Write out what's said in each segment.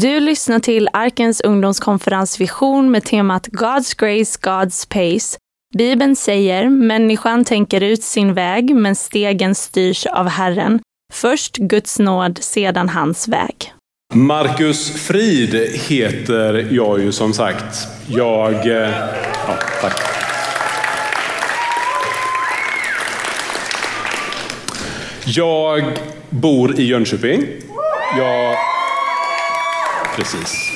Du lyssnar till Arkens ungdomskonferens Vision med temat God's Grace, God's Pace. Bibeln säger, människan tänker ut sin väg, men stegen styrs av Herren. Först Guds nåd, sedan hans väg. Marcus Frid heter jag ju som sagt. Jag... Eh, ja, tack. Jag bor i Jönköping. Jag... Precis.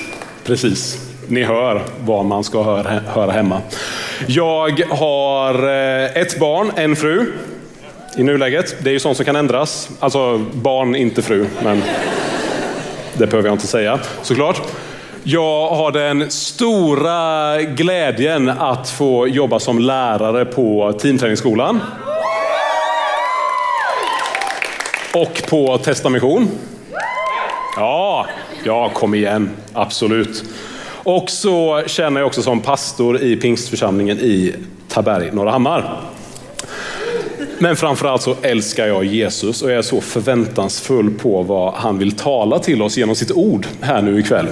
Precis. Ni hör vad man ska höra, höra hemma. Jag har eh, ett barn, en fru. I nuläget. Det är ju sånt som kan ändras. Alltså barn, inte fru. Men det behöver jag inte säga såklart. Jag har den stora glädjen att få jobba som lärare på teamträningsskolan. Och på Testamission. Ja, ja, kom igen. Absolut. Och så känner jag också som pastor i pingstförsamlingen i Taberg, Norrahammar. Men framförallt så älskar jag Jesus och jag är så förväntansfull på vad han vill tala till oss genom sitt ord här nu ikväll.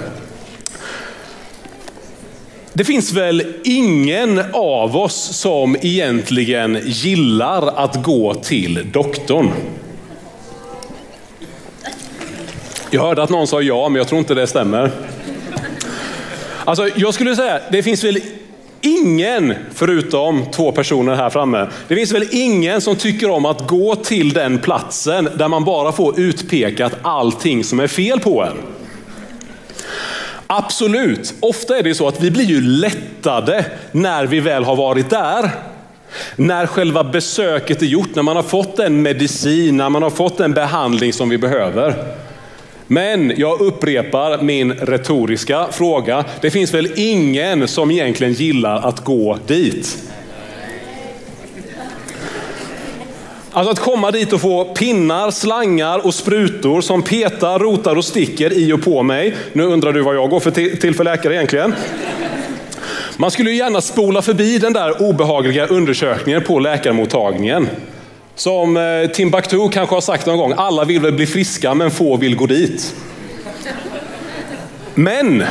Det finns väl ingen av oss som egentligen gillar att gå till doktorn. Jag hörde att någon sa ja, men jag tror inte det stämmer. Alltså, jag skulle säga, det finns väl ingen, förutom två personer här framme, det finns väl ingen som tycker om att gå till den platsen där man bara får utpekat allting som är fel på en. Absolut, ofta är det så att vi blir ju lättade när vi väl har varit där. När själva besöket är gjort, när man har fått den medicin, när man har fått den behandling som vi behöver. Men jag upprepar min retoriska fråga. Det finns väl ingen som egentligen gillar att gå dit? Alltså att komma dit och få pinnar, slangar och sprutor som petar, rotar och sticker i och på mig. Nu undrar du vad jag går för till, till för läkare egentligen. Man skulle ju gärna spola förbi den där obehagliga undersökningen på läkarmottagningen. Som eh, Timbuktu kanske har sagt någon gång, alla vill väl bli friska men få vill gå dit. Men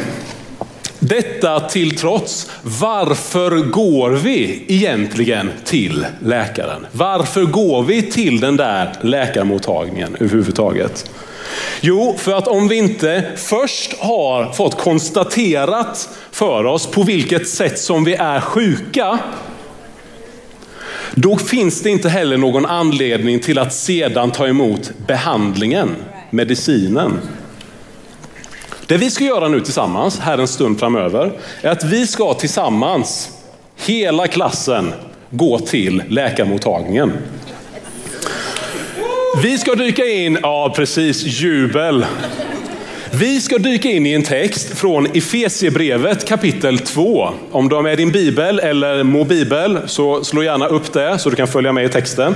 detta till trots, varför går vi egentligen till läkaren? Varför går vi till den där läkarmottagningen överhuvudtaget? Jo, för att om vi inte först har fått konstaterat för oss på vilket sätt som vi är sjuka, då finns det inte heller någon anledning till att sedan ta emot behandlingen, medicinen. Det vi ska göra nu tillsammans, här en stund framöver, är att vi ska tillsammans, hela klassen, gå till läkarmottagningen. Vi ska dyka in, ja precis, jubel. Vi ska dyka in i en text från Efesiebrevet kapitel 2. Om du har med din bibel eller mobibel så slå gärna upp det så du kan följa med i texten.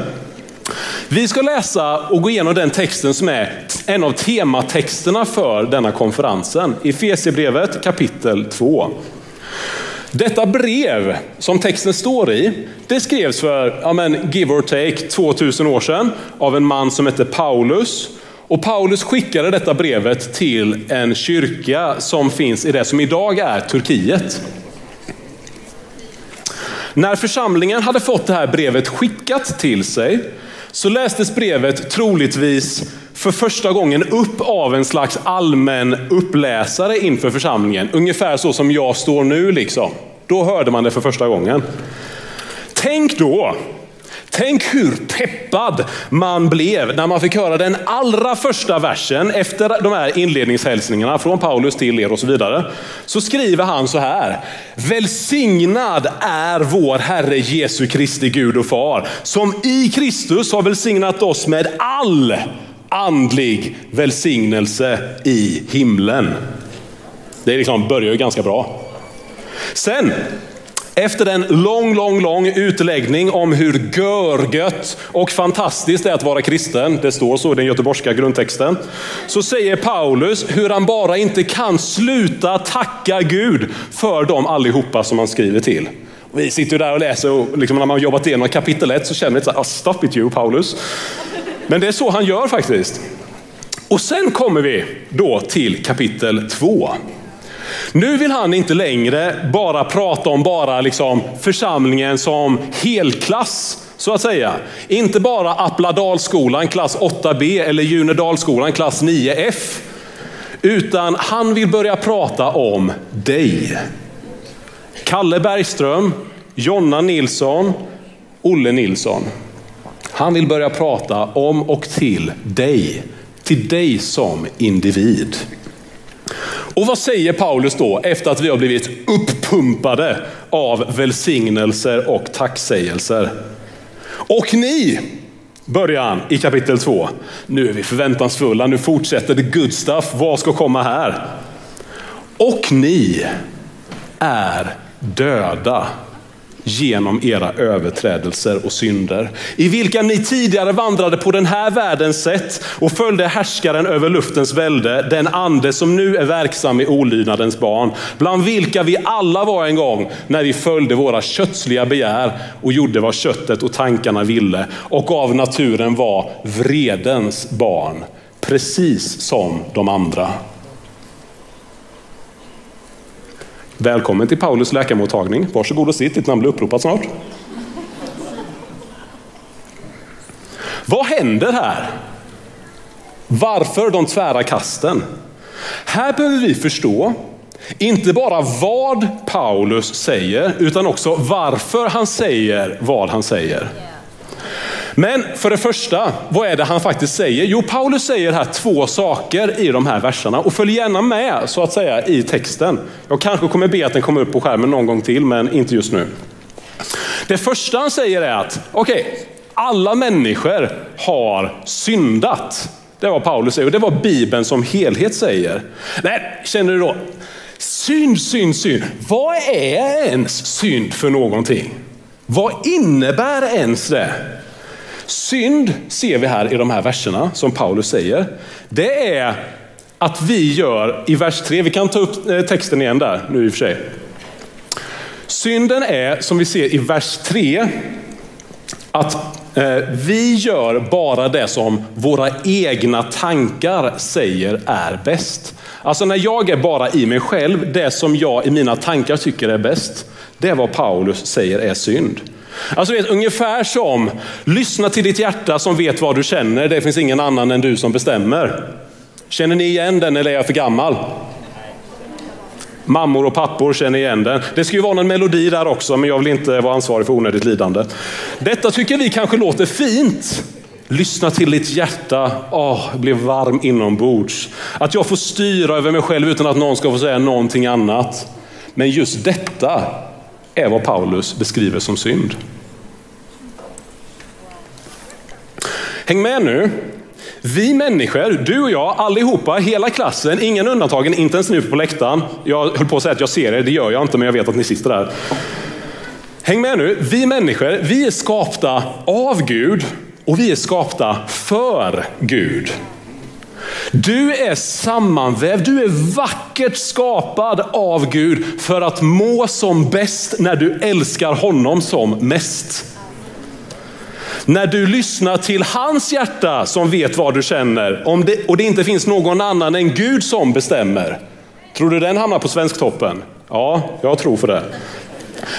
Vi ska läsa och gå igenom den texten som är en av tematexterna för denna konferensen. Efesiebrevet kapitel 2. Detta brev som texten står i, det skrevs för, ja men, give or take, 2000 år sedan av en man som hette Paulus. Och Paulus skickade detta brevet till en kyrka som finns i det som idag är Turkiet. När församlingen hade fått det här brevet skickat till sig så lästes brevet troligtvis för första gången upp av en slags allmän uppläsare inför församlingen. Ungefär så som jag står nu liksom. Då hörde man det för första gången. Tänk då Tänk hur peppad man blev när man fick höra den allra första versen efter de här inledningshälsningarna från Paulus till er och så vidare. Så skriver han så här. Välsignad är vår Herre Jesu Kristi Gud och Far som i Kristus har välsignat oss med all andlig välsignelse i himlen. Det liksom börjar ju ganska bra. Sen efter en lång, lång, lång utläggning om hur görgött och fantastiskt det är att vara kristen, det står så i den göteborgska grundtexten, så säger Paulus hur han bara inte kan sluta tacka Gud för dem allihopa som han skriver till. Vi sitter ju där och läser och liksom när man jobbat igenom kapitel 1 så känner vi att oh, stop it you Paulus. Men det är så han gör faktiskt. Och sen kommer vi då till kapitel 2. Nu vill han inte längre bara prata om bara liksom församlingen som helklass, så att säga. Inte bara Appladalsskolan klass 8B eller Junedalsskolan klass 9F. Utan han vill börja prata om dig. Kalle Bergström, Jonna Nilsson, Olle Nilsson. Han vill börja prata om och till dig. Till dig som individ. Och vad säger Paulus då efter att vi har blivit uppumpade av välsignelser och tacksägelser? Och ni, börjar han i kapitel 2. Nu är vi förväntansfulla, nu fortsätter det good stuff. Vad ska komma här? Och ni är döda genom era överträdelser och synder. I vilka ni tidigare vandrade på den här världens sätt och följde härskaren över luftens välde, den ande som nu är verksam i olydnadens barn. Bland vilka vi alla var en gång när vi följde våra kötsliga begär och gjorde vad köttet och tankarna ville och av naturen var vredens barn. Precis som de andra. Välkommen till Paulus läkarmottagning. Varsågod och sitt, ditt namn blir uppropat snart. Vad händer här? Varför de tvära kasten? Här behöver vi förstå, inte bara vad Paulus säger, utan också varför han säger vad han säger. Men för det första, vad är det han faktiskt säger? Jo, Paulus säger här två saker i de här verserna och följ gärna med så att säga i texten. Jag kanske kommer be att den kommer upp på skärmen någon gång till, men inte just nu. Det första han säger är att, okej, okay, alla människor har syndat. Det är vad Paulus säger och det var Bibeln som helhet säger. Nej, känner du då, synd, synd, synd. Vad är ens synd för någonting? Vad innebär ens det? Synd ser vi här i de här verserna som Paulus säger. Det är att vi gör i vers 3, vi kan ta upp eh, texten igen där nu i och för sig. Synden är som vi ser i vers 3 att eh, vi gör bara det som våra egna tankar säger är bäst. Alltså när jag är bara i mig själv, det som jag i mina tankar tycker är bäst, det är vad Paulus säger är synd. Alltså vet, ungefär som, lyssna till ditt hjärta som vet vad du känner, det finns ingen annan än du som bestämmer. Känner ni igen den eller är jag för gammal? Mammor och pappor känner igen den. Det ska ju vara någon melodi där också, men jag vill inte vara ansvarig för onödigt lidande. Detta tycker vi kanske låter fint. Lyssna till ditt hjärta, åh, oh, bli varm inombords. Att jag får styra över mig själv utan att någon ska få säga någonting annat. Men just detta är vad Paulus beskriver som synd. Häng med nu. Vi människor, du och jag, allihopa, hela klassen, ingen undantagen, inte ens nu på läktaren. Jag höll på att säga att jag ser er, det gör jag inte, men jag vet att ni sitter där. Häng med nu. Vi människor, vi är skapta av Gud och vi är skapta för Gud. Du är sammanvävd, du är vackert skapad av Gud för att må som bäst när du älskar honom som mest. När du lyssnar till hans hjärta som vet vad du känner om det, och det inte finns någon annan än Gud som bestämmer. Tror du den hamnar på Svensktoppen? Ja, jag tror för det.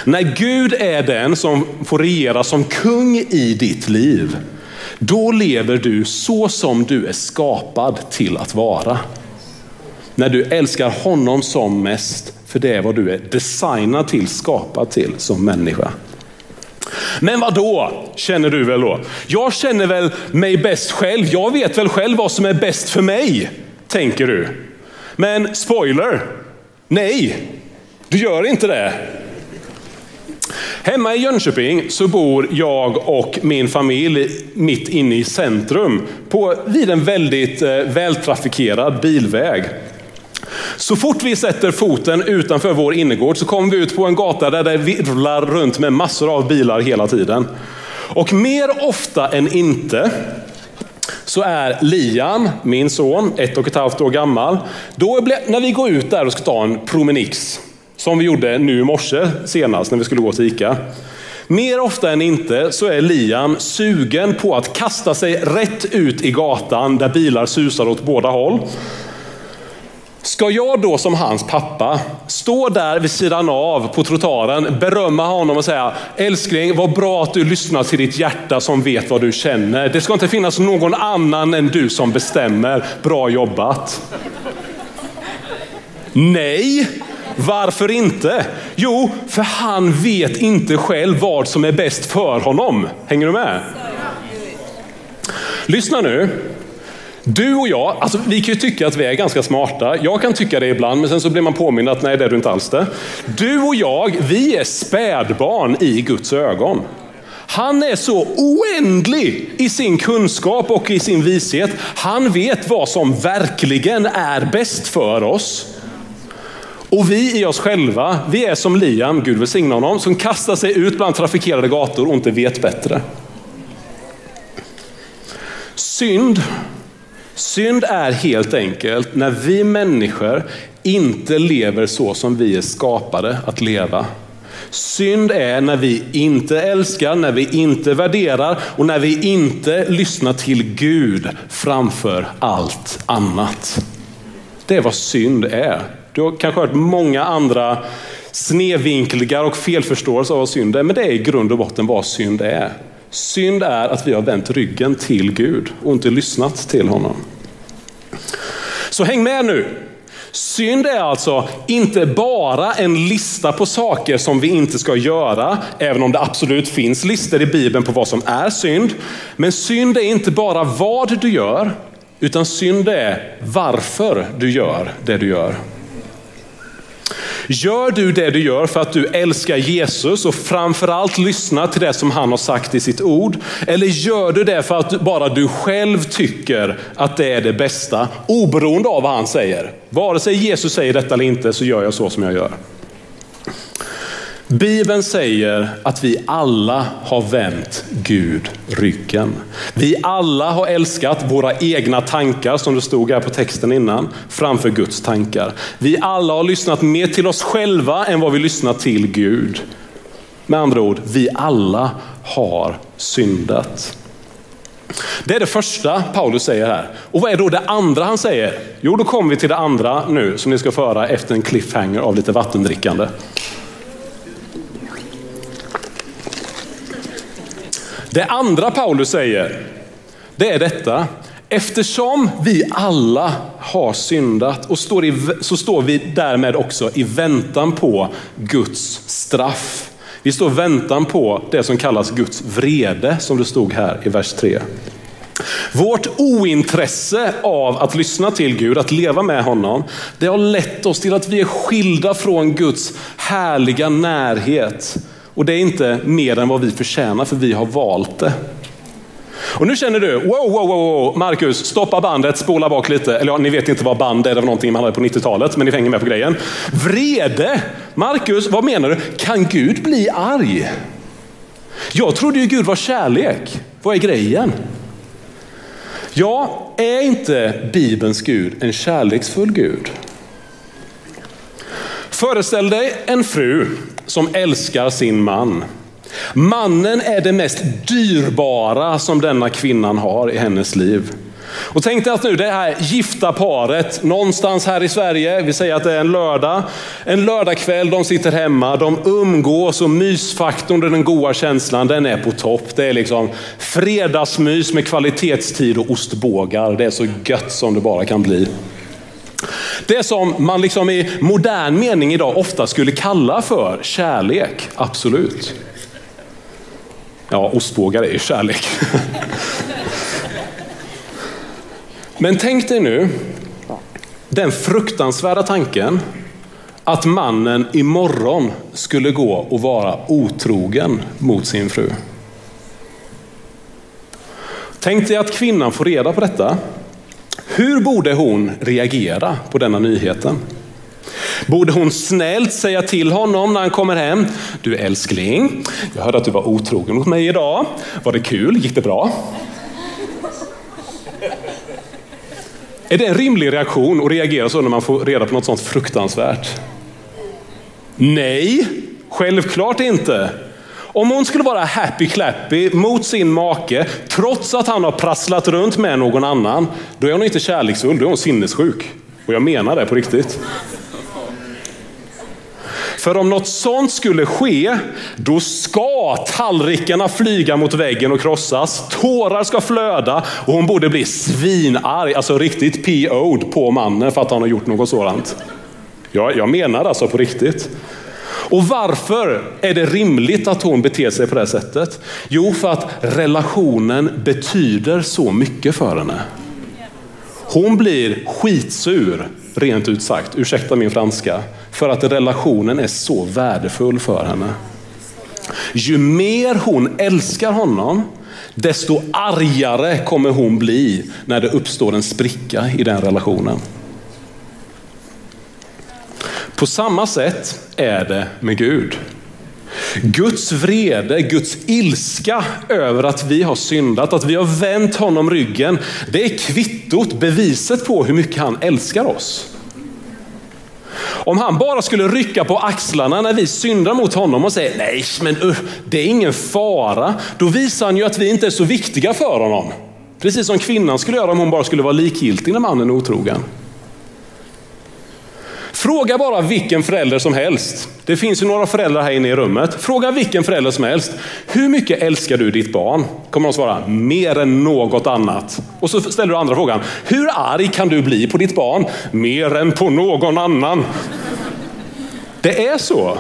När Gud är den som får regera som kung i ditt liv, då lever du så som du är skapad till att vara. När du älskar honom som mest, för det är vad du är designad till, skapad till som människa. Men vad då känner du väl då? Jag känner väl mig bäst själv. Jag vet väl själv vad som är bäst för mig, tänker du. Men spoiler, nej, du gör inte det. Hemma i Jönköping så bor jag och min familj mitt inne i centrum på, vid en väldigt eh, vältrafikerad bilväg. Så fort vi sätter foten utanför vår innergård så kommer vi ut på en gata där det virvlar runt med massor av bilar hela tiden. Och mer ofta än inte så är Lian, min son, ett och ett halvt år gammal, då när vi går ut där och ska ta en promenix, som vi gjorde nu i morse senast när vi skulle gå till Ica. Mer ofta än inte så är Liam sugen på att kasta sig rätt ut i gatan där bilar susar åt båda håll. Ska jag då som hans pappa stå där vid sidan av på trottoaren, berömma honom och säga älskling, vad bra att du lyssnar till ditt hjärta som vet vad du känner. Det ska inte finnas någon annan än du som bestämmer. Bra jobbat. Nej, varför inte? Jo, för han vet inte själv vad som är bäst för honom. Hänger du med? Lyssna nu. Du och jag, alltså vi kan ju tycka att vi är ganska smarta. Jag kan tycka det ibland, men sen så blir man påmind att nej, det är du inte alls det. Du och jag, vi är spädbarn i Guds ögon. Han är så oändlig i sin kunskap och i sin vishet. Han vet vad som verkligen är bäst för oss. Och vi i oss själva, vi är som Liam, Gud välsigne honom, som kastar sig ut bland trafikerade gator och inte vet bättre. Synd Synd är helt enkelt när vi människor inte lever så som vi är skapade att leva. Synd är när vi inte älskar, när vi inte värderar och när vi inte lyssnar till Gud framför allt annat. Det är vad synd är. Du har kanske hört många andra snedvinklingar och felförståelser av vad synd är, men det är i grund och botten vad synd är. Synd är att vi har vänt ryggen till Gud och inte lyssnat till honom. Så häng med nu. Synd är alltså inte bara en lista på saker som vi inte ska göra, även om det absolut finns listor i Bibeln på vad som är synd. Men synd är inte bara vad du gör, utan synd är varför du gör det du gör. Gör du det du gör för att du älskar Jesus och framförallt lyssnar till det som han har sagt i sitt ord? Eller gör du det för att bara du själv tycker att det är det bästa, oberoende av vad han säger? Vare sig Jesus säger detta eller inte så gör jag så som jag gör. Bibeln säger att vi alla har vänt Gud ryggen. Vi alla har älskat våra egna tankar, som det stod här på texten innan, framför Guds tankar. Vi alla har lyssnat mer till oss själva än vad vi lyssnat till Gud. Med andra ord, vi alla har syndat. Det är det första Paulus säger här. Och vad är då det andra han säger? Jo, då kommer vi till det andra nu som ni ska föra efter en cliffhanger av lite vattendrickande. Det andra Paulus säger, det är detta. Eftersom vi alla har syndat och står i, så står vi därmed också i väntan på Guds straff. Vi står i väntan på det som kallas Guds vrede, som det stod här i vers 3. Vårt ointresse av att lyssna till Gud, att leva med honom, det har lett oss till att vi är skilda från Guds härliga närhet. Och det är inte mer än vad vi förtjänar för vi har valt det. Och nu känner du, wow, wow, wow, Marcus, stoppa bandet, spola bak lite. Eller ja, ni vet inte vad band är, det var någonting man hade på 90-talet, men ni hänger med på grejen. Vrede! Marcus, vad menar du? Kan Gud bli arg? Jag trodde ju Gud var kärlek. Vad är grejen? Ja, är inte Bibelns Gud en kärleksfull Gud? Föreställ dig en fru som älskar sin man. Mannen är det mest dyrbara som denna kvinnan har i hennes liv. Och tänk dig att nu det här gifta paret någonstans här i Sverige, vi säger att det är en lördag, en lördagkväll, de sitter hemma, de umgås och mysfaktorn, den goda känslan, den är på topp. Det är liksom fredagsmys med kvalitetstid och ostbågar. Det är så gött som det bara kan bli. Det som man liksom i modern mening idag ofta skulle kalla för kärlek, absolut. Ja, ostbågar är ju kärlek. Men tänk dig nu den fruktansvärda tanken att mannen imorgon skulle gå och vara otrogen mot sin fru. Tänk dig att kvinnan får reda på detta hur borde hon reagera på denna nyheten? Borde hon snällt säga till honom när han kommer hem? Du älskling, jag hörde att du var otrogen mot mig idag. Var det kul? Gick det bra? Är det en rimlig reaktion att reagera så när man får reda på något sånt fruktansvärt? Nej, självklart inte. Om hon skulle vara happy clappy mot sin make, trots att han har prasslat runt med någon annan, då är hon inte kärleksfull, då är hon sinnessjuk. Och jag menar det på riktigt. För om något sånt skulle ske, då ska tallrikarna flyga mot väggen och krossas. Tårar ska flöda och hon borde bli svinarg, alltså riktigt PO'd på mannen för att han har gjort något sådant. Ja, jag menar alltså på riktigt. Och varför är det rimligt att hon beter sig på det sättet? Jo, för att relationen betyder så mycket för henne. Hon blir skitsur, rent ut sagt, ursäkta min franska, för att relationen är så värdefull för henne. Ju mer hon älskar honom, desto argare kommer hon bli när det uppstår en spricka i den relationen. På samma sätt är det med Gud. Guds vrede, Guds ilska över att vi har syndat, att vi har vänt honom ryggen. Det är kvittot, beviset på hur mycket han älskar oss. Om han bara skulle rycka på axlarna när vi syndar mot honom och säger nej, men uh, det är ingen fara. Då visar han ju att vi inte är så viktiga för honom. Precis som kvinnan skulle göra om hon bara skulle vara likgiltig när mannen är otrogen. Fråga bara vilken förälder som helst. Det finns ju några föräldrar här inne i rummet. Fråga vilken förälder som helst. Hur mycket älskar du ditt barn? Kommer de svara, mer än något annat. Och så ställer du andra frågan. Hur arg kan du bli på ditt barn? Mer än på någon annan. Det är så.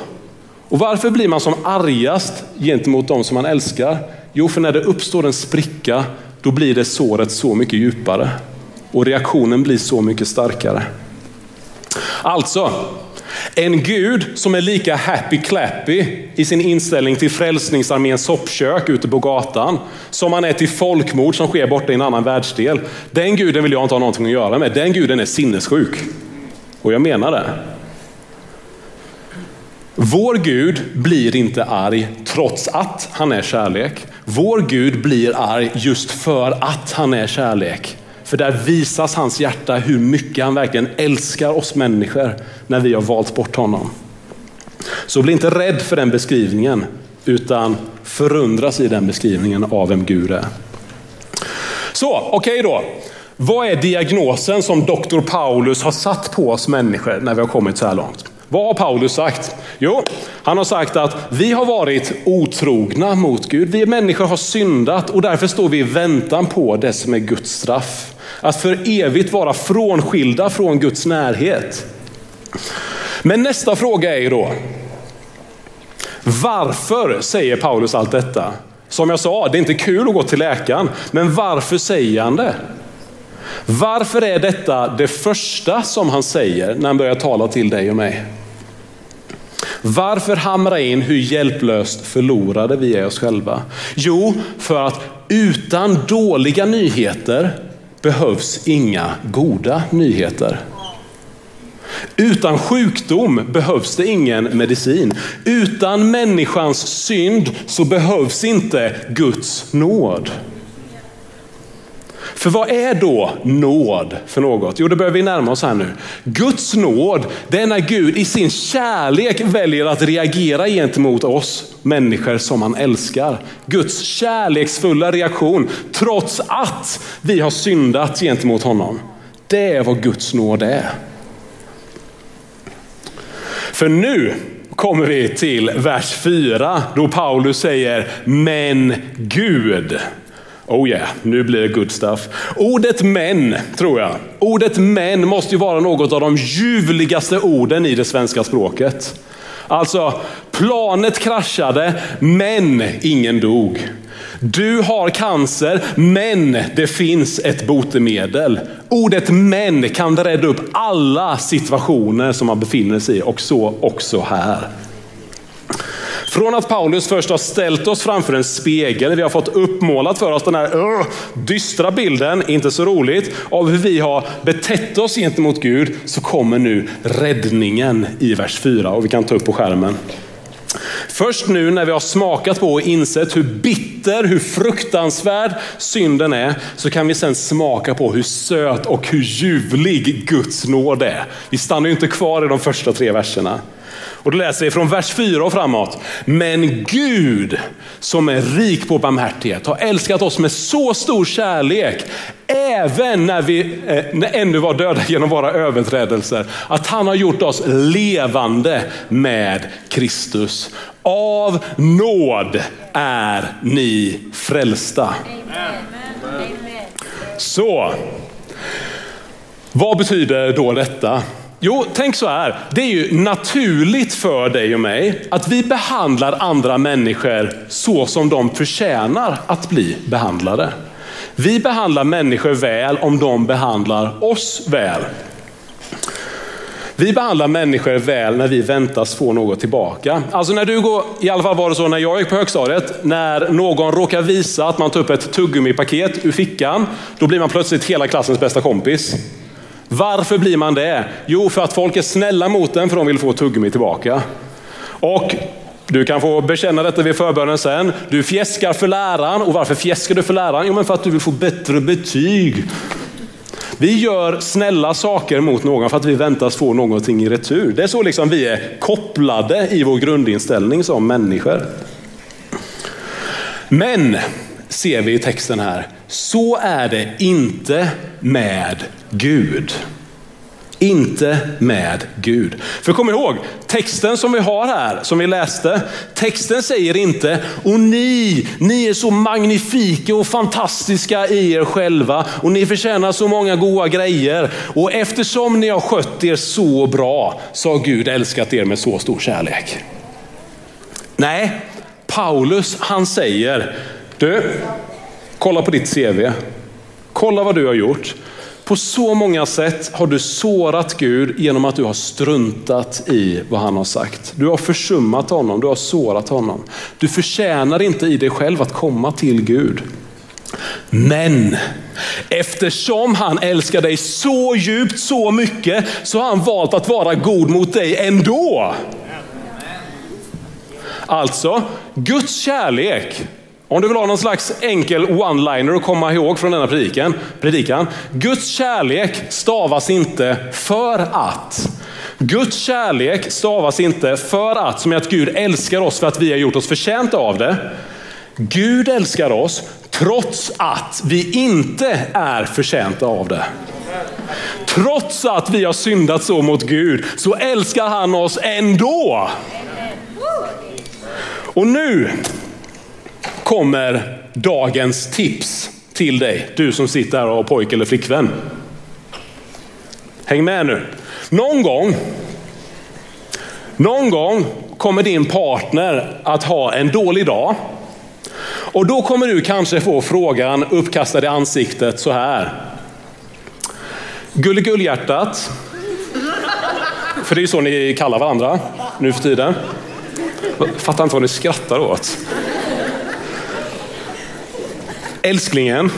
Och varför blir man som argast gentemot de som man älskar? Jo, för när det uppstår en spricka, då blir det såret så mycket djupare. Och reaktionen blir så mycket starkare. Alltså, en Gud som är lika happy clappy i sin inställning till frälsningsarméns soppkök ute på gatan, som han är till folkmord som sker borta i en annan världsdel. Den guden vill jag inte ha någonting att göra med. Den guden är sinnessjuk. Och jag menar det. Vår Gud blir inte arg trots att han är kärlek. Vår Gud blir arg just för att han är kärlek. För där visas hans hjärta hur mycket han verkligen älskar oss människor när vi har valt bort honom. Så bli inte rädd för den beskrivningen, utan förundras i den beskrivningen av vem Gud är. Så, okej okay då. Vad är diagnosen som doktor Paulus har satt på oss människor när vi har kommit så här långt? Vad har Paulus sagt? Jo, han har sagt att vi har varit otrogna mot Gud. Vi människor har syndat och därför står vi i väntan på det som är Guds straff. Att för evigt vara frånskilda från Guds närhet. Men nästa fråga är ju då, varför säger Paulus allt detta? Som jag sa, det är inte kul att gå till läkaren, men varför säger han det? Varför är detta det första som han säger när han börjar tala till dig och mig? Varför hamra in hur hjälplöst förlorade vi är oss själva? Jo, för att utan dåliga nyheter behövs inga goda nyheter. Utan sjukdom behövs det ingen medicin. Utan människans synd så behövs inte Guds nåd. För vad är då nåd för något? Jo, det börjar vi närma oss här nu. Guds nåd, det är när Gud i sin kärlek väljer att reagera gentemot oss människor som han älskar. Guds kärleksfulla reaktion, trots att vi har syndat gentemot honom. Det är vad Guds nåd är. För nu kommer vi till vers 4 då Paulus säger, men Gud. Oh yeah, nu blir det good stuff. Ordet men, tror jag. Ordet men måste ju vara något av de ljuvligaste orden i det svenska språket. Alltså, planet kraschade, men ingen dog. Du har cancer, men det finns ett botemedel. Ordet men kan rädda upp alla situationer som man befinner sig i och så också här. Från att Paulus först har ställt oss framför en spegel, vi har fått uppmålat för oss den här uh, dystra bilden, inte så roligt, av hur vi har betett oss gentemot Gud, så kommer nu räddningen i vers 4 och vi kan ta upp på skärmen. Först nu när vi har smakat på och insett hur bitter, hur fruktansvärd synden är, så kan vi sen smaka på hur söt och hur ljuvlig Guds nåd är. Vi stannar ju inte kvar i de första tre verserna. Och då läser vi från vers 4 och framåt. Men Gud som är rik på barmhärtighet har älskat oss med så stor kärlek, även när vi eh, ännu var döda genom våra överträdelser, att han har gjort oss levande med Kristus. Av nåd är ni frälsta. Så, vad betyder då detta? Jo, tänk så här. Det är ju naturligt för dig och mig att vi behandlar andra människor så som de förtjänar att bli behandlade. Vi behandlar människor väl om de behandlar oss väl. Vi behandlar människor väl när vi väntas få något tillbaka. Alltså när du går, i alla fall var det så när jag gick på högstadiet, när någon råkar visa att man tar upp ett tuggummi-paket ur fickan, då blir man plötsligt hela klassens bästa kompis. Varför blir man det? Jo, för att folk är snälla mot en för de vill få tuggummi tillbaka. Och du kan få bekänna detta vid förbönen sen. Du fjäskar för läraren. Och varför fjäskar du för läraren? Jo, men för att du vill få bättre betyg. Vi gör snälla saker mot någon för att vi väntas få någonting i retur. Det är så liksom vi är kopplade i vår grundinställning som människor. Men, ser vi i texten här, så är det inte med Gud. Inte med Gud. För kom ihåg, texten som vi har här, som vi läste, texten säger inte, och ni, ni är så magnifika och fantastiska i er själva och ni förtjänar så många goda grejer. Och eftersom ni har skött er så bra så har Gud älskat er med så stor kärlek. Nej, Paulus han säger, du, kolla på ditt CV. Kolla vad du har gjort. På så många sätt har du sårat Gud genom att du har struntat i vad han har sagt. Du har försummat honom, du har sårat honom. Du förtjänar inte i dig själv att komma till Gud. Men eftersom han älskar dig så djupt, så mycket, så har han valt att vara god mot dig ändå. Alltså, Guds kärlek om du vill ha någon slags enkel one-liner att komma ihåg från denna predikan, predikan. Guds kärlek stavas inte för att. Guds kärlek stavas inte för att, som är att Gud älskar oss för att vi har gjort oss förtjänta av det. Gud älskar oss trots att vi inte är förtjänta av det. Trots att vi har syndat så mot Gud så älskar han oss ändå. Och nu kommer dagens tips till dig, du som sitter här och har pojk eller flickvän. Häng med nu. Någon gång, någon gång kommer din partner att ha en dålig dag. Och då kommer du kanske få frågan uppkastad i ansiktet så här. Gulligullhjärtat. För det är ju så ni kallar varandra nu för tiden. Fattar inte vad ni skrattar åt. Älsklingen,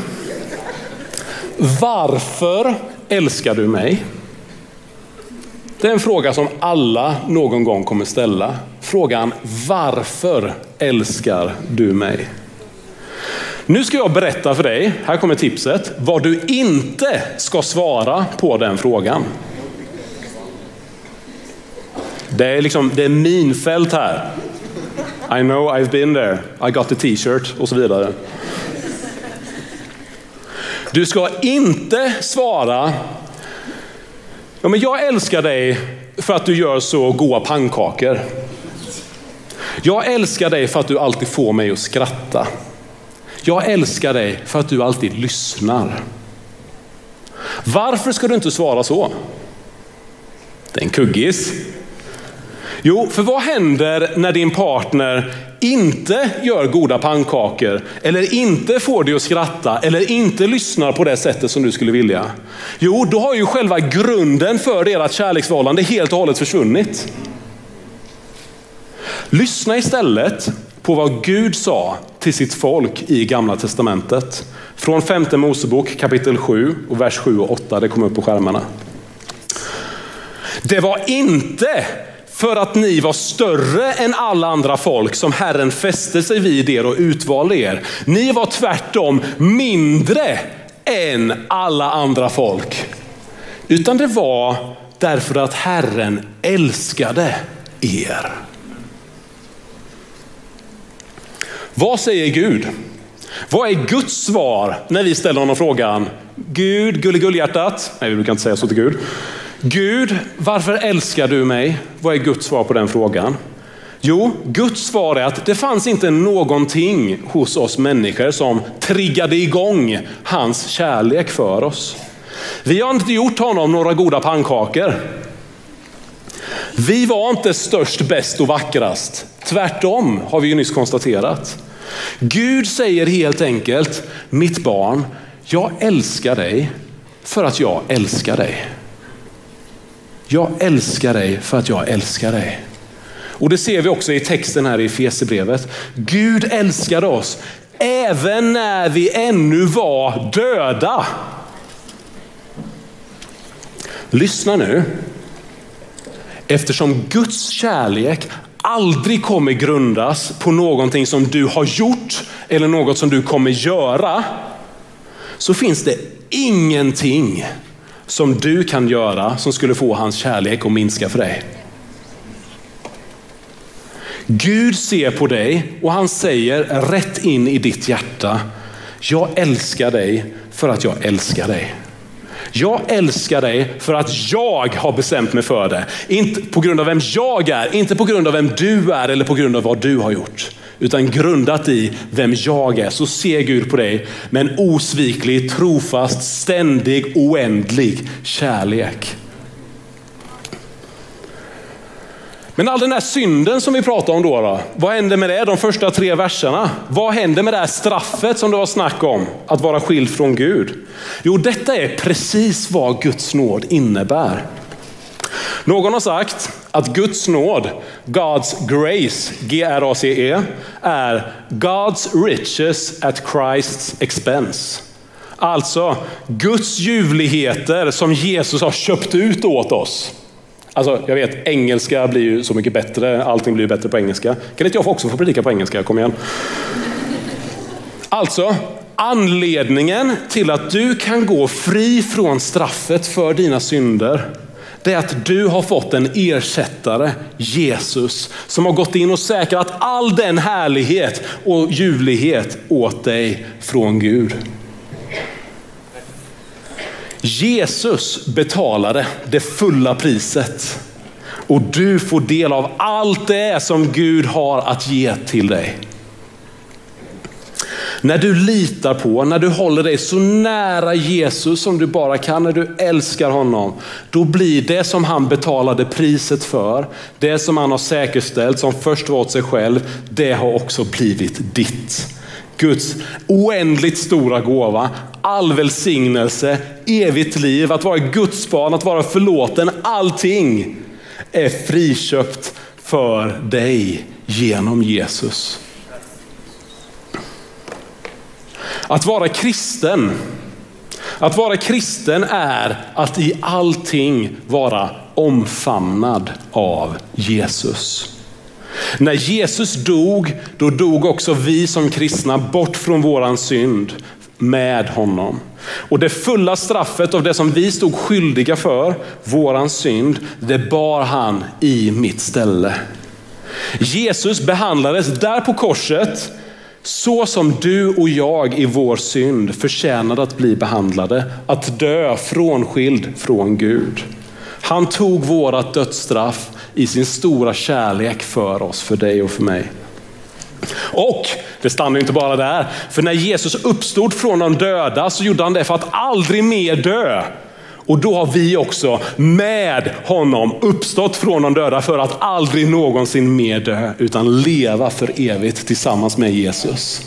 varför älskar du mig? Det är en fråga som alla någon gång kommer ställa. Frågan varför älskar du mig? Nu ska jag berätta för dig, här kommer tipset, vad du inte ska svara på den frågan. Det är liksom, det är minfält här. I know I've been there, I got the t-shirt och så vidare. Du ska inte svara, ja, men jag älskar dig för att du gör så goda pannkakor. Jag älskar dig för att du alltid får mig att skratta. Jag älskar dig för att du alltid lyssnar. Varför ska du inte svara så? Det är en kuggis. Jo, för vad händer när din partner inte gör goda pannkakor eller inte får dig att skratta eller inte lyssnar på det sättet som du skulle vilja? Jo, då har ju själva grunden för ert kärleksförhållande helt och hållet försvunnit. Lyssna istället på vad Gud sa till sitt folk i gamla testamentet. Från femte Mosebok kapitel 7 och vers 7 och 8. Det kommer upp på skärmarna. Det var inte för att ni var större än alla andra folk som Herren fäste sig vid er och utvalde er. Ni var tvärtom mindre än alla andra folk. Utan det var därför att Herren älskade er. Vad säger Gud? Vad är Guds svar när vi ställer honom frågan? Gud, gulligullhjärtat. Nej, vi brukar inte säga så till Gud. Gud, varför älskar du mig? Vad är Guds svar på den frågan? Jo, Guds svar är att det fanns inte någonting hos oss människor som triggade igång hans kärlek för oss. Vi har inte gjort honom några goda pannkakor. Vi var inte störst, bäst och vackrast. Tvärtom har vi ju nyss konstaterat. Gud säger helt enkelt, mitt barn, jag älskar dig för att jag älskar dig. Jag älskar dig för att jag älskar dig. Och det ser vi också i texten här i Fesebrevet. Gud älskade oss även när vi ännu var döda. Lyssna nu. Eftersom Guds kärlek aldrig kommer grundas på någonting som du har gjort eller något som du kommer göra, så finns det ingenting som du kan göra som skulle få hans kärlek att minska för dig. Gud ser på dig och han säger rätt in i ditt hjärta, jag älskar dig för att jag älskar dig. Jag älskar dig för att jag har bestämt mig för det. Inte på grund av vem jag är, inte på grund av vem du är eller på grund av vad du har gjort. Utan grundat i vem jag är så ser Gud på dig med en osviklig, trofast, ständig, oändlig kärlek. Men all den här synden som vi pratar om då, då, vad händer med det de första tre verserna? Vad händer med det här straffet som det var snack om, att vara skild från Gud? Jo, detta är precis vad Guds nåd innebär. Någon har sagt att Guds nåd, God's grace, G-R-A-C-E, är God's riches at Christ's expense. Alltså Guds ljuvligheter som Jesus har köpt ut åt oss. Alltså, jag vet, engelska blir ju så mycket bättre. Allting blir bättre på engelska. Kan inte jag också få predika på engelska? Kom igen. Alltså, anledningen till att du kan gå fri från straffet för dina synder, det är att du har fått en ersättare, Jesus, som har gått in och säkrat all den härlighet och ljuvlighet åt dig från Gud. Jesus betalade det fulla priset och du får del av allt det som Gud har att ge till dig. När du litar på, när du håller dig så nära Jesus som du bara kan, när du älskar honom, då blir det som han betalade priset för, det som han har säkerställt som först var åt sig själv, det har också blivit ditt. Guds oändligt stora gåva, all välsignelse, evigt liv, att vara Guds barn, att vara förlåten, allting är friköpt för dig genom Jesus. Att vara kristen, att vara kristen är att i allting vara omfamnad av Jesus. När Jesus dog, då dog också vi som kristna bort från våran synd med honom. Och det fulla straffet av det som vi stod skyldiga för, våran synd, det bar han i mitt ställe. Jesus behandlades där på korset så som du och jag i vår synd förtjänade att bli behandlade, att dö frånskild från Gud. Han tog vårat dödsstraff i sin stora kärlek för oss, för dig och för mig. Och det stannar inte bara där, för när Jesus uppstod från de döda så gjorde han det för att aldrig mer dö. Och då har vi också med honom uppstått från de döda för att aldrig någonsin mer dö, utan leva för evigt tillsammans med Jesus.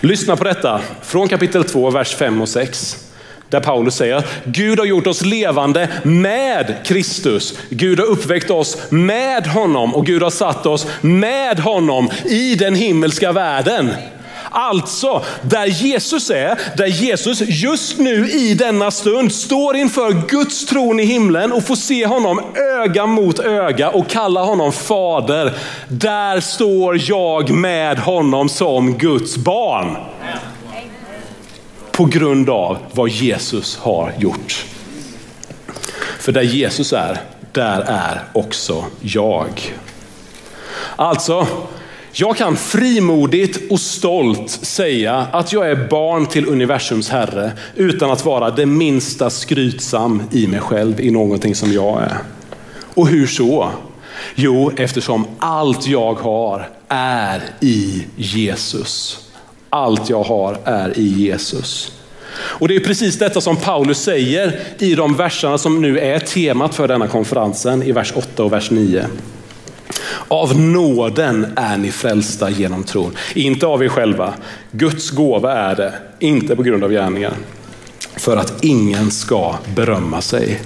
Lyssna på detta från kapitel 2, vers 5 och 6. Där Paulus säger att Gud har gjort oss levande med Kristus. Gud har uppväckt oss med honom och Gud har satt oss med honom i den himmelska världen. Alltså, där Jesus är, där Jesus just nu i denna stund står inför Guds tron i himlen och får se honom öga mot öga och kalla honom fader. Där står jag med honom som Guds barn. På grund av vad Jesus har gjort. För där Jesus är, där är också jag. Alltså, jag kan frimodigt och stolt säga att jag är barn till universums herre utan att vara det minsta skrytsam i mig själv i någonting som jag är. Och hur så? Jo, eftersom allt jag har är i Jesus. Allt jag har är i Jesus. Och det är precis detta som Paulus säger i de verserna som nu är temat för denna konferensen i vers 8 och vers 9. Av nåden är ni frälsta genom tron. Inte av er själva. Guds gåva är det, inte på grund av gärningar. För att ingen ska berömma sig.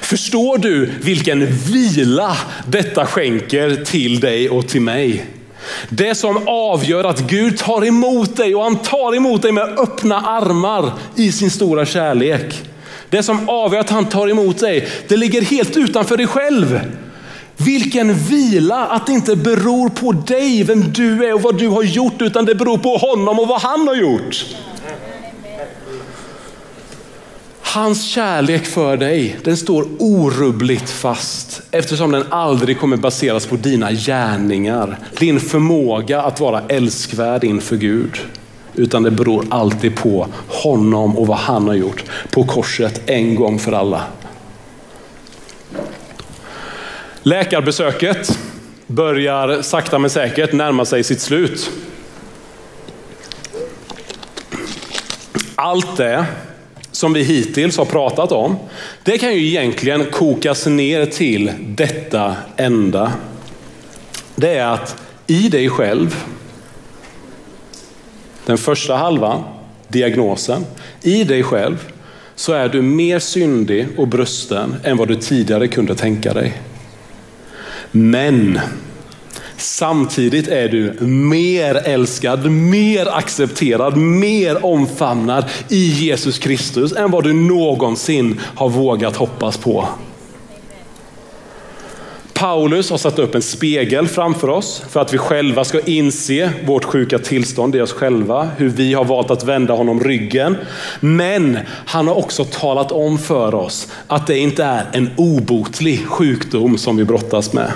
Förstår du vilken vila detta skänker till dig och till mig? Det som avgör att Gud tar emot dig och han tar emot dig med öppna armar i sin stora kärlek. Det som avgör att han tar emot dig, det ligger helt utanför dig själv. Vilken vila att det inte beror på dig, vem du är och vad du har gjort, utan det beror på honom och vad han har gjort. Hans kärlek för dig, den står orubbligt fast eftersom den aldrig kommer baseras på dina gärningar, din förmåga att vara älskvärd inför Gud. Utan det beror alltid på honom och vad han har gjort på korset en gång för alla. Läkarbesöket börjar sakta men säkert närma sig sitt slut. Allt det som vi hittills har pratat om, det kan ju egentligen kokas ner till detta enda. Det är att i dig själv, den första halvan, diagnosen, i dig själv så är du mer syndig och brusten än vad du tidigare kunde tänka dig. Men samtidigt är du mer älskad, mer accepterad, mer omfamnad i Jesus Kristus än vad du någonsin har vågat hoppas på. Paulus har satt upp en spegel framför oss för att vi själva ska inse vårt sjuka tillstånd i oss själva, hur vi har valt att vända honom ryggen. Men han har också talat om för oss att det inte är en obotlig sjukdom som vi brottas med.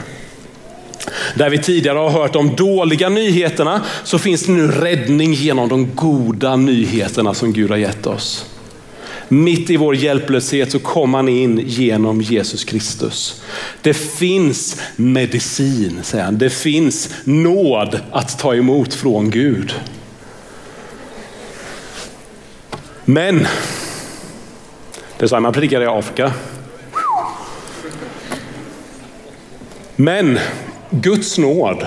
Där vi tidigare har hört de dåliga nyheterna så finns det nu räddning genom de goda nyheterna som Gud har gett oss. Mitt i vår hjälplöshet så kom han in genom Jesus Kristus. Det finns medicin, säger han. Det finns nåd att ta emot från Gud. Men, det är så här man predikar i Afrika. Men Guds nåd,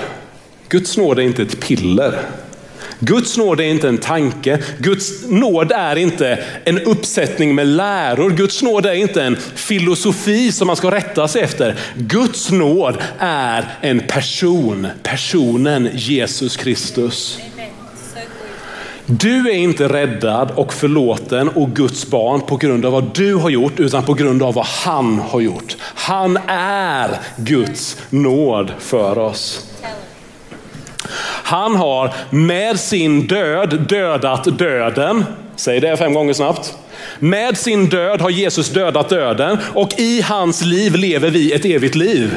Guds nåd är inte ett piller. Guds nåd är inte en tanke. Guds nåd är inte en uppsättning med läror. Guds nåd är inte en filosofi som man ska rätta sig efter. Guds nåd är en person, personen Jesus Kristus. Du är inte räddad och förlåten och Guds barn på grund av vad du har gjort, utan på grund av vad han har gjort. Han är Guds nåd för oss. Han har med sin död dödat döden. Säg det fem gånger snabbt. Med sin död har Jesus dödat döden och i hans liv lever vi ett evigt liv.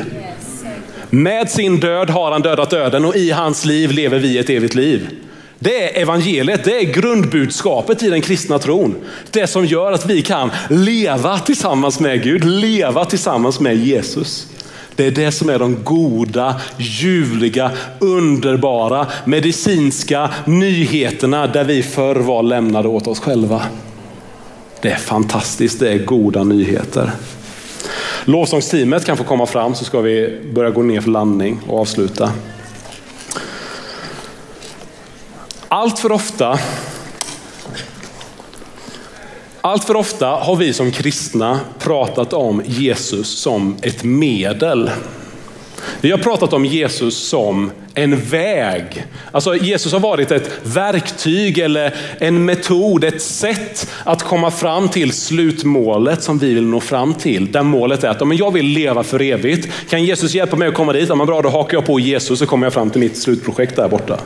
Med sin död har han dödat döden och i hans liv lever vi ett evigt liv. Det är evangeliet, det är grundbudskapet i den kristna tron. Det som gör att vi kan leva tillsammans med Gud, leva tillsammans med Jesus. Det är det som är de goda, ljuvliga, underbara, medicinska nyheterna där vi förr var lämnade åt oss själva. Det är fantastiskt, det är goda nyheter. Lovsångsteamet kan få komma fram så ska vi börja gå ner för landning och avsluta. Allt för ofta allt för ofta har vi som kristna pratat om Jesus som ett medel. Vi har pratat om Jesus som en väg. Alltså Jesus har varit ett verktyg eller en metod, ett sätt att komma fram till slutmålet som vi vill nå fram till. Där målet är att om jag vill leva för evigt. Kan Jesus hjälpa mig att komma dit? Ja, men bra, då hakar jag på Jesus så kommer jag fram till mitt slutprojekt där borta.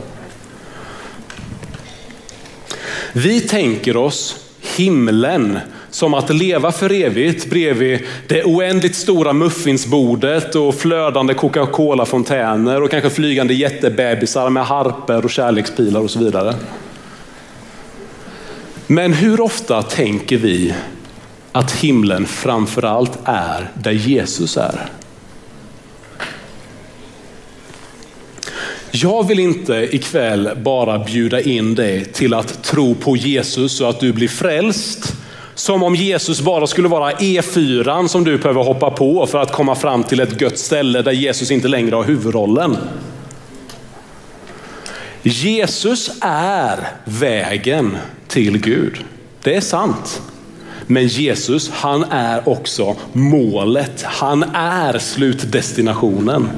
Vi tänker oss himlen som att leva för evigt bredvid det oändligt stora muffinsbordet och flödande Coca-Cola-fontäner och kanske flygande jättebebisar med harper och kärlekspilar och så vidare. Men hur ofta tänker vi att himlen framförallt är där Jesus är? Jag vill inte ikväll bara bjuda in dig till att tro på Jesus så att du blir frälst. Som om Jesus bara skulle vara E4 som du behöver hoppa på för att komma fram till ett gött ställe där Jesus inte längre har huvudrollen. Jesus är vägen till Gud. Det är sant. Men Jesus, han är också målet. Han är slutdestinationen.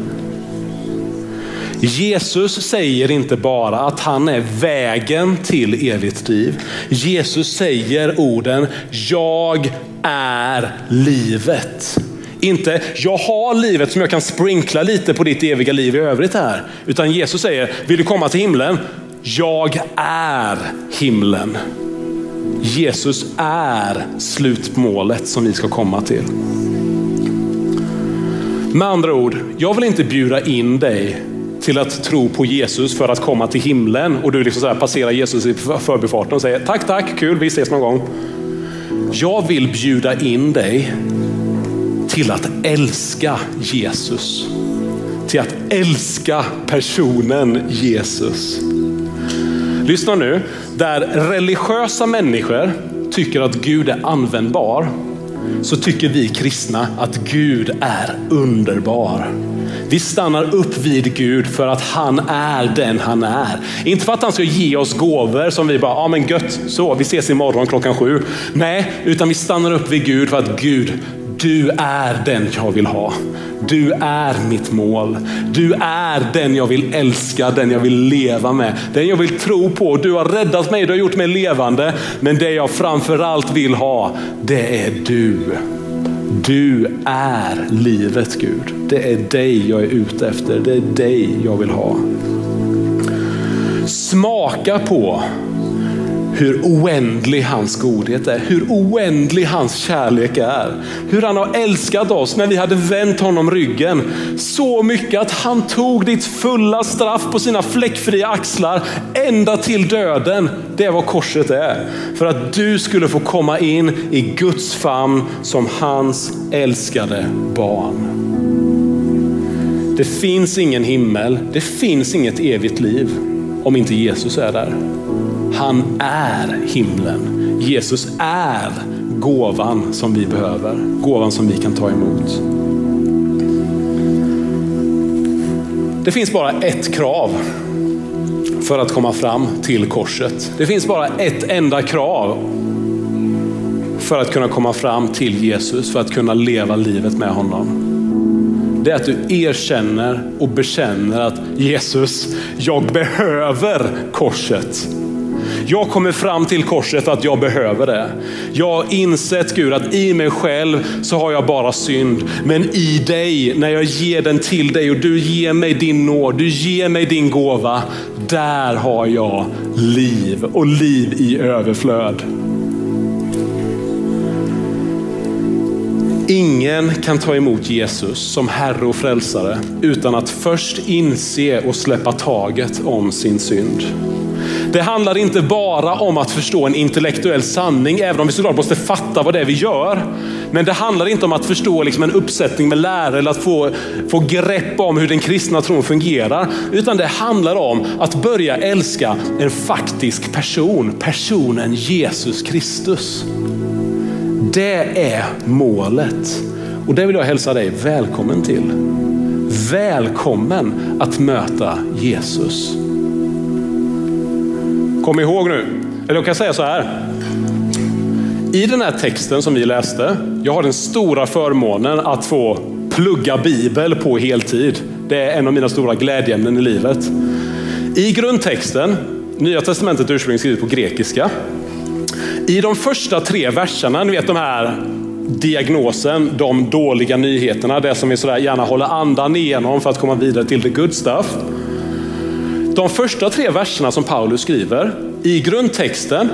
Jesus säger inte bara att han är vägen till evigt liv. Jesus säger orden, jag är livet. Inte, jag har livet som jag kan sprinkla lite på ditt eviga liv i övrigt här. Utan Jesus säger, vill du komma till himlen? Jag är himlen. Jesus är slutmålet som vi ska komma till. Med andra ord, jag vill inte bjuda in dig till att tro på Jesus för att komma till himlen och du liksom så här passerar Jesus i förbifarten och säger tack, tack, kul, vi ses någon gång. Jag vill bjuda in dig till att älska Jesus. Till att älska personen Jesus. Lyssna nu, där religiösa människor tycker att Gud är användbar, så tycker vi kristna att Gud är underbar. Vi stannar upp vid Gud för att han är den han är. Inte för att han ska ge oss gåvor som vi bara, ja men gött, så vi ses imorgon klockan sju. Nej, utan vi stannar upp vid Gud för att Gud, du är den jag vill ha. Du är mitt mål. Du är den jag vill älska, den jag vill leva med, den jag vill tro på. Du har räddat mig, du har gjort mig levande. Men det jag framförallt vill ha, det är du. Du är livet Gud. Det är dig jag är ute efter. Det är dig jag vill ha. Smaka på hur oändlig hans godhet är, hur oändlig hans kärlek är. Hur han har älskat oss när vi hade vänt honom ryggen. Så mycket att han tog ditt fulla straff på sina fläckfria axlar ända till döden. Det är vad korset är. För att du skulle få komma in i Guds famn som hans älskade barn. Det finns ingen himmel, det finns inget evigt liv om inte Jesus är där. Han är himlen. Jesus är gåvan som vi behöver. Gåvan som vi kan ta emot. Det finns bara ett krav för att komma fram till korset. Det finns bara ett enda krav för att kunna komma fram till Jesus, för att kunna leva livet med honom. Det är att du erkänner och bekänner att Jesus, jag behöver korset. Jag kommer fram till korset att jag behöver det. Jag har insett Gud att i mig själv så har jag bara synd. Men i dig, när jag ger den till dig och du ger mig din nåd, du ger mig din gåva. Där har jag liv och liv i överflöd. Ingen kan ta emot Jesus som Herre och Frälsare utan att först inse och släppa taget om sin synd. Det handlar inte bara om att förstå en intellektuell sanning, även om vi såklart måste fatta vad det är vi gör. Men det handlar inte om att förstå liksom en uppsättning med lärare eller att få, få grepp om hur den kristna tron fungerar. Utan det handlar om att börja älska en faktisk person, personen Jesus Kristus. Det är målet. Och det vill jag hälsa dig välkommen till. Välkommen att möta Jesus. Kom ihåg nu, eller jag kan säga så här. I den här texten som vi läste, jag har den stora förmånen att få plugga bibel på heltid. Det är en av mina stora glädjeämnen i livet. I grundtexten, Nya Testamentet är ursprungligen skrivet på grekiska. I de första tre verserna, ni vet de här diagnosen, de dåliga nyheterna, det som vi sådär gärna håller andan igenom för att komma vidare till the good stuff. De första tre verserna som Paulus skriver i grundtexten,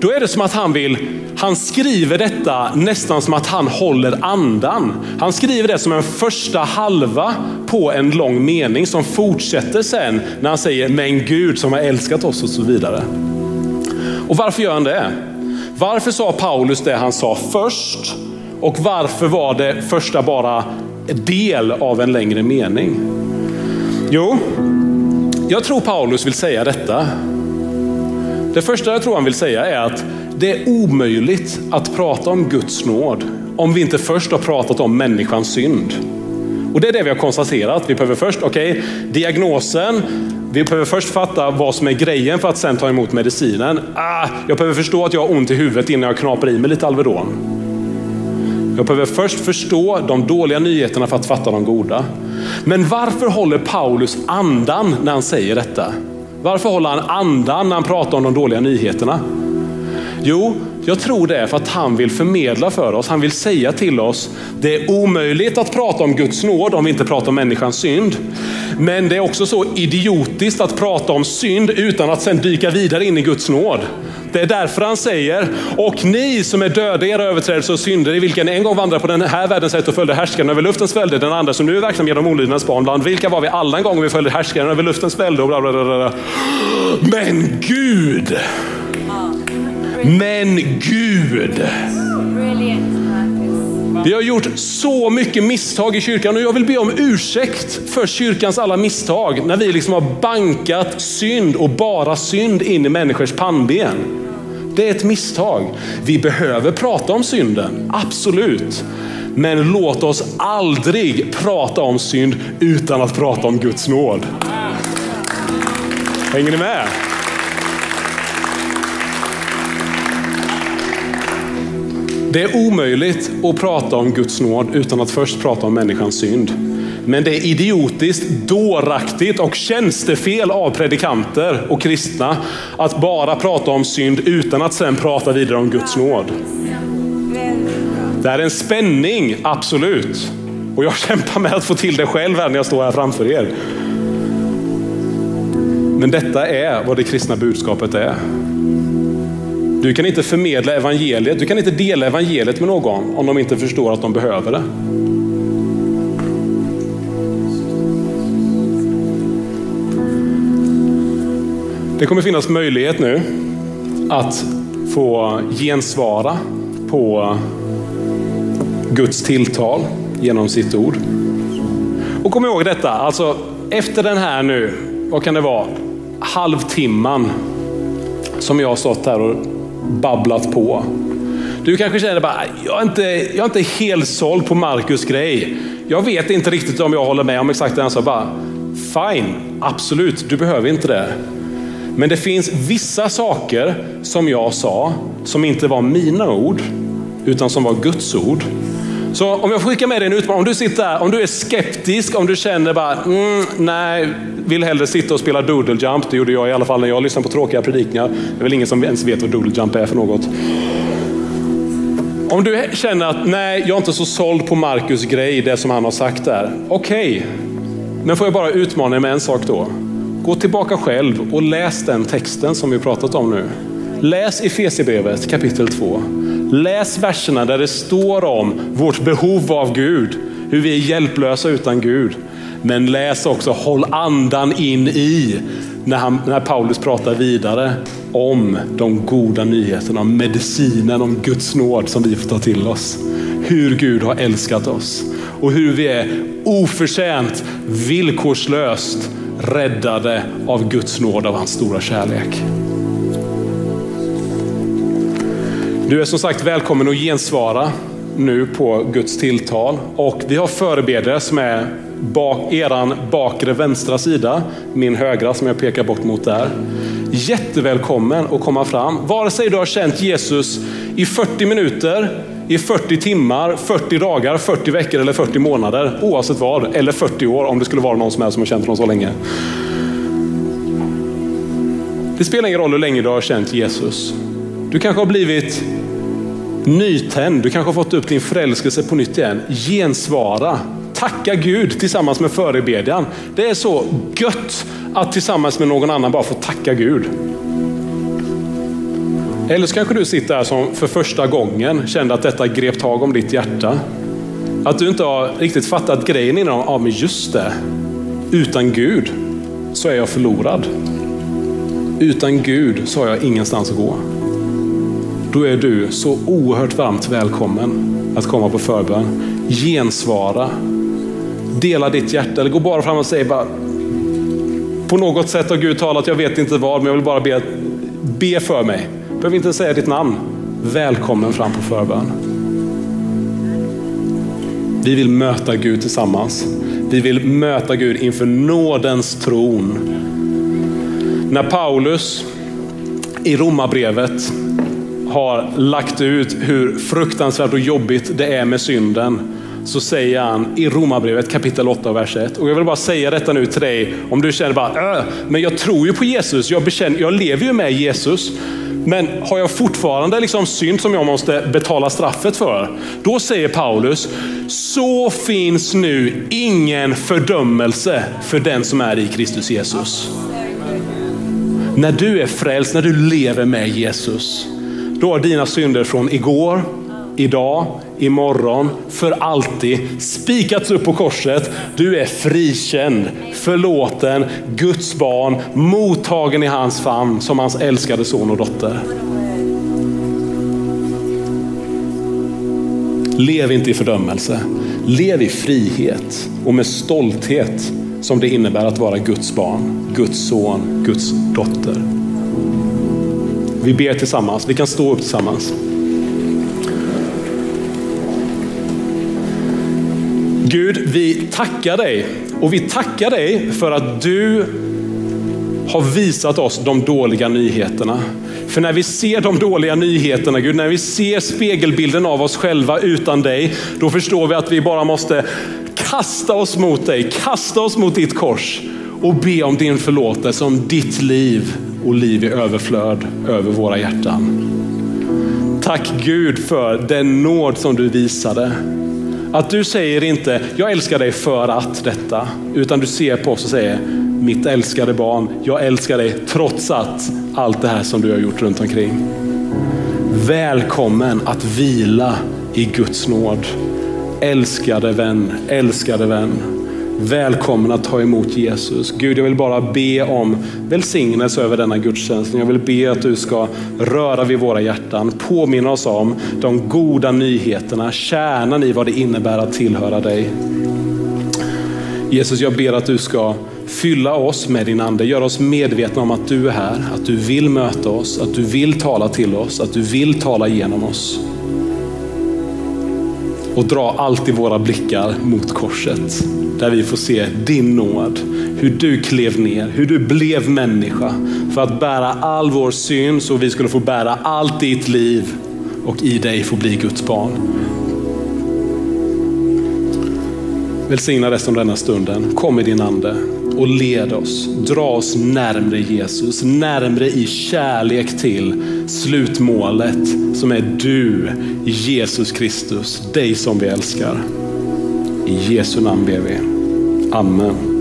då är det som att han vill, han skriver detta nästan som att han håller andan. Han skriver det som en första halva på en lång mening som fortsätter sen när han säger men Gud som har älskat oss och så vidare. Och varför gör han det? Varför sa Paulus det han sa först? Och varför var det första bara del av en längre mening? Jo, jag tror Paulus vill säga detta. Det första jag tror han vill säga är att det är omöjligt att prata om Guds nåd om vi inte först har pratat om människans synd. Och det är det vi har konstaterat. Vi behöver först, okej, okay, diagnosen, vi behöver först fatta vad som är grejen för att sen ta emot medicinen. Ah, jag behöver förstå att jag har ont i huvudet innan jag knaprar i mig lite Alvedon. Jag behöver först förstå de dåliga nyheterna för att fatta de goda. Men varför håller Paulus andan när han säger detta? Varför håller han andan när han pratar om de dåliga nyheterna? Jo, jag tror det är för att han vill förmedla för oss. Han vill säga till oss, det är omöjligt att prata om Guds nåd om vi inte pratar om människans synd. Men det är också så idiotiskt att prata om synd utan att sedan dyka vidare in i Guds nåd. Det är därför han säger, och ni som är döda i era överträdelser och synder, i vilken en gång vandrade på den här världens sätt och följde härskaren över luftens välde, den andra som nu är verksam genom olydnadens barn, bland vilka var vi alla en gång och vi följde härskaren över luftens välde och bla bla bla. bla. Men Gud! Men Gud! Vi har gjort så mycket misstag i kyrkan och jag vill be om ursäkt för kyrkans alla misstag när vi liksom har bankat synd och bara synd in i människors pannben. Det är ett misstag. Vi behöver prata om synden, absolut. Men låt oss aldrig prata om synd utan att prata om Guds nåd. Hänger ni med? Det är omöjligt att prata om Guds nåd utan att först prata om människans synd. Men det är idiotiskt, dåraktigt och tjänstefel av predikanter och kristna att bara prata om synd utan att sen prata vidare om Guds nåd. Det är en spänning, absolut. Och jag kämpar med att få till det själv här när jag står här framför er. Men detta är vad det kristna budskapet är. Du kan inte förmedla evangeliet, du kan inte dela evangeliet med någon om de inte förstår att de behöver det. Det kommer finnas möjlighet nu att få gensvara på Guds tilltal genom sitt ord. Och kom ihåg detta, alltså efter den här nu, vad kan det vara, halvtimman som jag har stått här och babblat på. Du kanske känner bara, jag är inte, jag är inte helt såld på Markus grej. Jag vet inte riktigt om jag håller med om exakt det han sa. Bara, Fine, absolut, du behöver inte det. Men det finns vissa saker som jag sa som inte var mina ord, utan som var Guds ord. Så om jag skickar med dig en utmaning, om du sitter där, om du är skeptisk, om du känner bara, mm, nej, vill hellre sitta och spela doodle jump. Det gjorde jag i alla fall när jag lyssnade på tråkiga predikningar. Det är väl ingen som ens vet vad doodle jump är för något. Om du känner att nej, jag är inte så såld på Markus grej, det som han har sagt där. Okej, okay. men får jag bara utmana dig med en sak då? Gå tillbaka själv och läs den texten som vi pratat om nu. Läs Efesierbrevet kapitel 2. Läs verserna där det står om vårt behov av Gud, hur vi är hjälplösa utan Gud. Men läs också, håll andan in i när, han, när Paulus pratar vidare om de goda nyheterna, om medicinen, om Guds nåd som vi får ta till oss. Hur Gud har älskat oss och hur vi är oförtjänt, villkorslöst räddade av Guds nåd, av hans stora kärlek. Du är som sagt välkommen att gensvara nu på Guds tilltal och vi har förebedjare som är bak, eran bakre vänstra sida, min högra som jag pekar bort mot där. Jättevälkommen att komma fram. Vare sig du har känt Jesus i 40 minuter, i 40 timmar, 40 dagar, 40 veckor eller 40 månader. Oavsett vad. Eller 40 år om det skulle vara någon som helst som har känt honom så länge. Det spelar ingen roll hur länge du har känt Jesus. Du kanske har blivit nytänd. Du kanske har fått upp din förälskelse på nytt igen. Gensvara. Tacka Gud tillsammans med förebedjan. Det är så gött att tillsammans med någon annan bara få tacka Gud. Eller så kanske du sitter här som för första gången kände att detta grep tag om ditt hjärta. Att du inte har riktigt fattat grejen innan. Ja, men just det. Utan Gud så är jag förlorad. Utan Gud så har jag ingenstans att gå. Då är du så oerhört varmt välkommen att komma på förbön. Gensvara. Dela ditt hjärta eller gå bara fram och säg bara på något sätt har Gud talat, jag vet inte vad, men jag vill bara be, be för mig. Behöver inte säga ditt namn. Välkommen fram på förbön. Vi vill möta Gud tillsammans. Vi vill möta Gud inför nådens tron. När Paulus i Romarbrevet har lagt ut hur fruktansvärt och jobbigt det är med synden så säger han i Romarbrevet kapitel 8 vers 1. Och jag vill bara säga detta nu till dig om du känner bara, äh, men jag tror ju på Jesus, jag, bekänner, jag lever ju med Jesus. Men har jag fortfarande liksom synd som jag måste betala straffet för? Då säger Paulus, så finns nu ingen fördömelse för den som är i Kristus Jesus. När du är frälst, när du lever med Jesus, då har dina synder från igår, idag, imorgon, för alltid spikats upp på korset. Du är frikänd, förlåten, Guds barn, mottagen i hans famn som hans älskade son och dotter. Lev inte i fördömelse. Lev i frihet och med stolthet som det innebär att vara Guds barn, Guds son, Guds dotter. Vi ber tillsammans. Vi kan stå upp tillsammans. Gud, vi tackar dig och vi tackar dig för att du har visat oss de dåliga nyheterna. För när vi ser de dåliga nyheterna, Gud, när vi ser spegelbilden av oss själva utan dig, då förstår vi att vi bara måste kasta oss mot dig, kasta oss mot ditt kors och be om din förlåtelse, om ditt liv och liv i överflöd över våra hjärtan. Tack Gud för den nåd som du visade. Att du säger inte, jag älskar dig för att detta, utan du ser på oss och säger, mitt älskade barn, jag älskar dig trots att allt det här som du har gjort runt omkring. Välkommen att vila i Guds nåd. Älskade vän, älskade vän. Välkommen att ta emot Jesus. Gud, jag vill bara be om välsignelse över denna gudstjänst. Jag vill be att du ska röra vid våra hjärtan, påminna oss om de goda nyheterna, kärnan i vad det innebär att tillhöra dig. Jesus, jag ber att du ska fylla oss med din ande, göra oss medvetna om att du är här, att du vill möta oss, att du vill tala till oss, att du vill tala genom oss. Och dra alltid våra blickar mot korset där vi får se din nåd. Hur du klev ner, hur du blev människa för att bära all vår synd så vi skulle få bära allt ditt liv och i dig få bli Guds barn. Välsigna resten av denna stunden. Kom i din ande och led oss. Dra oss närmre Jesus, närmre i kärlek till slutmålet som är du, Jesus Kristus, dig som vi älskar. I Jesu namn ber vi. Amen.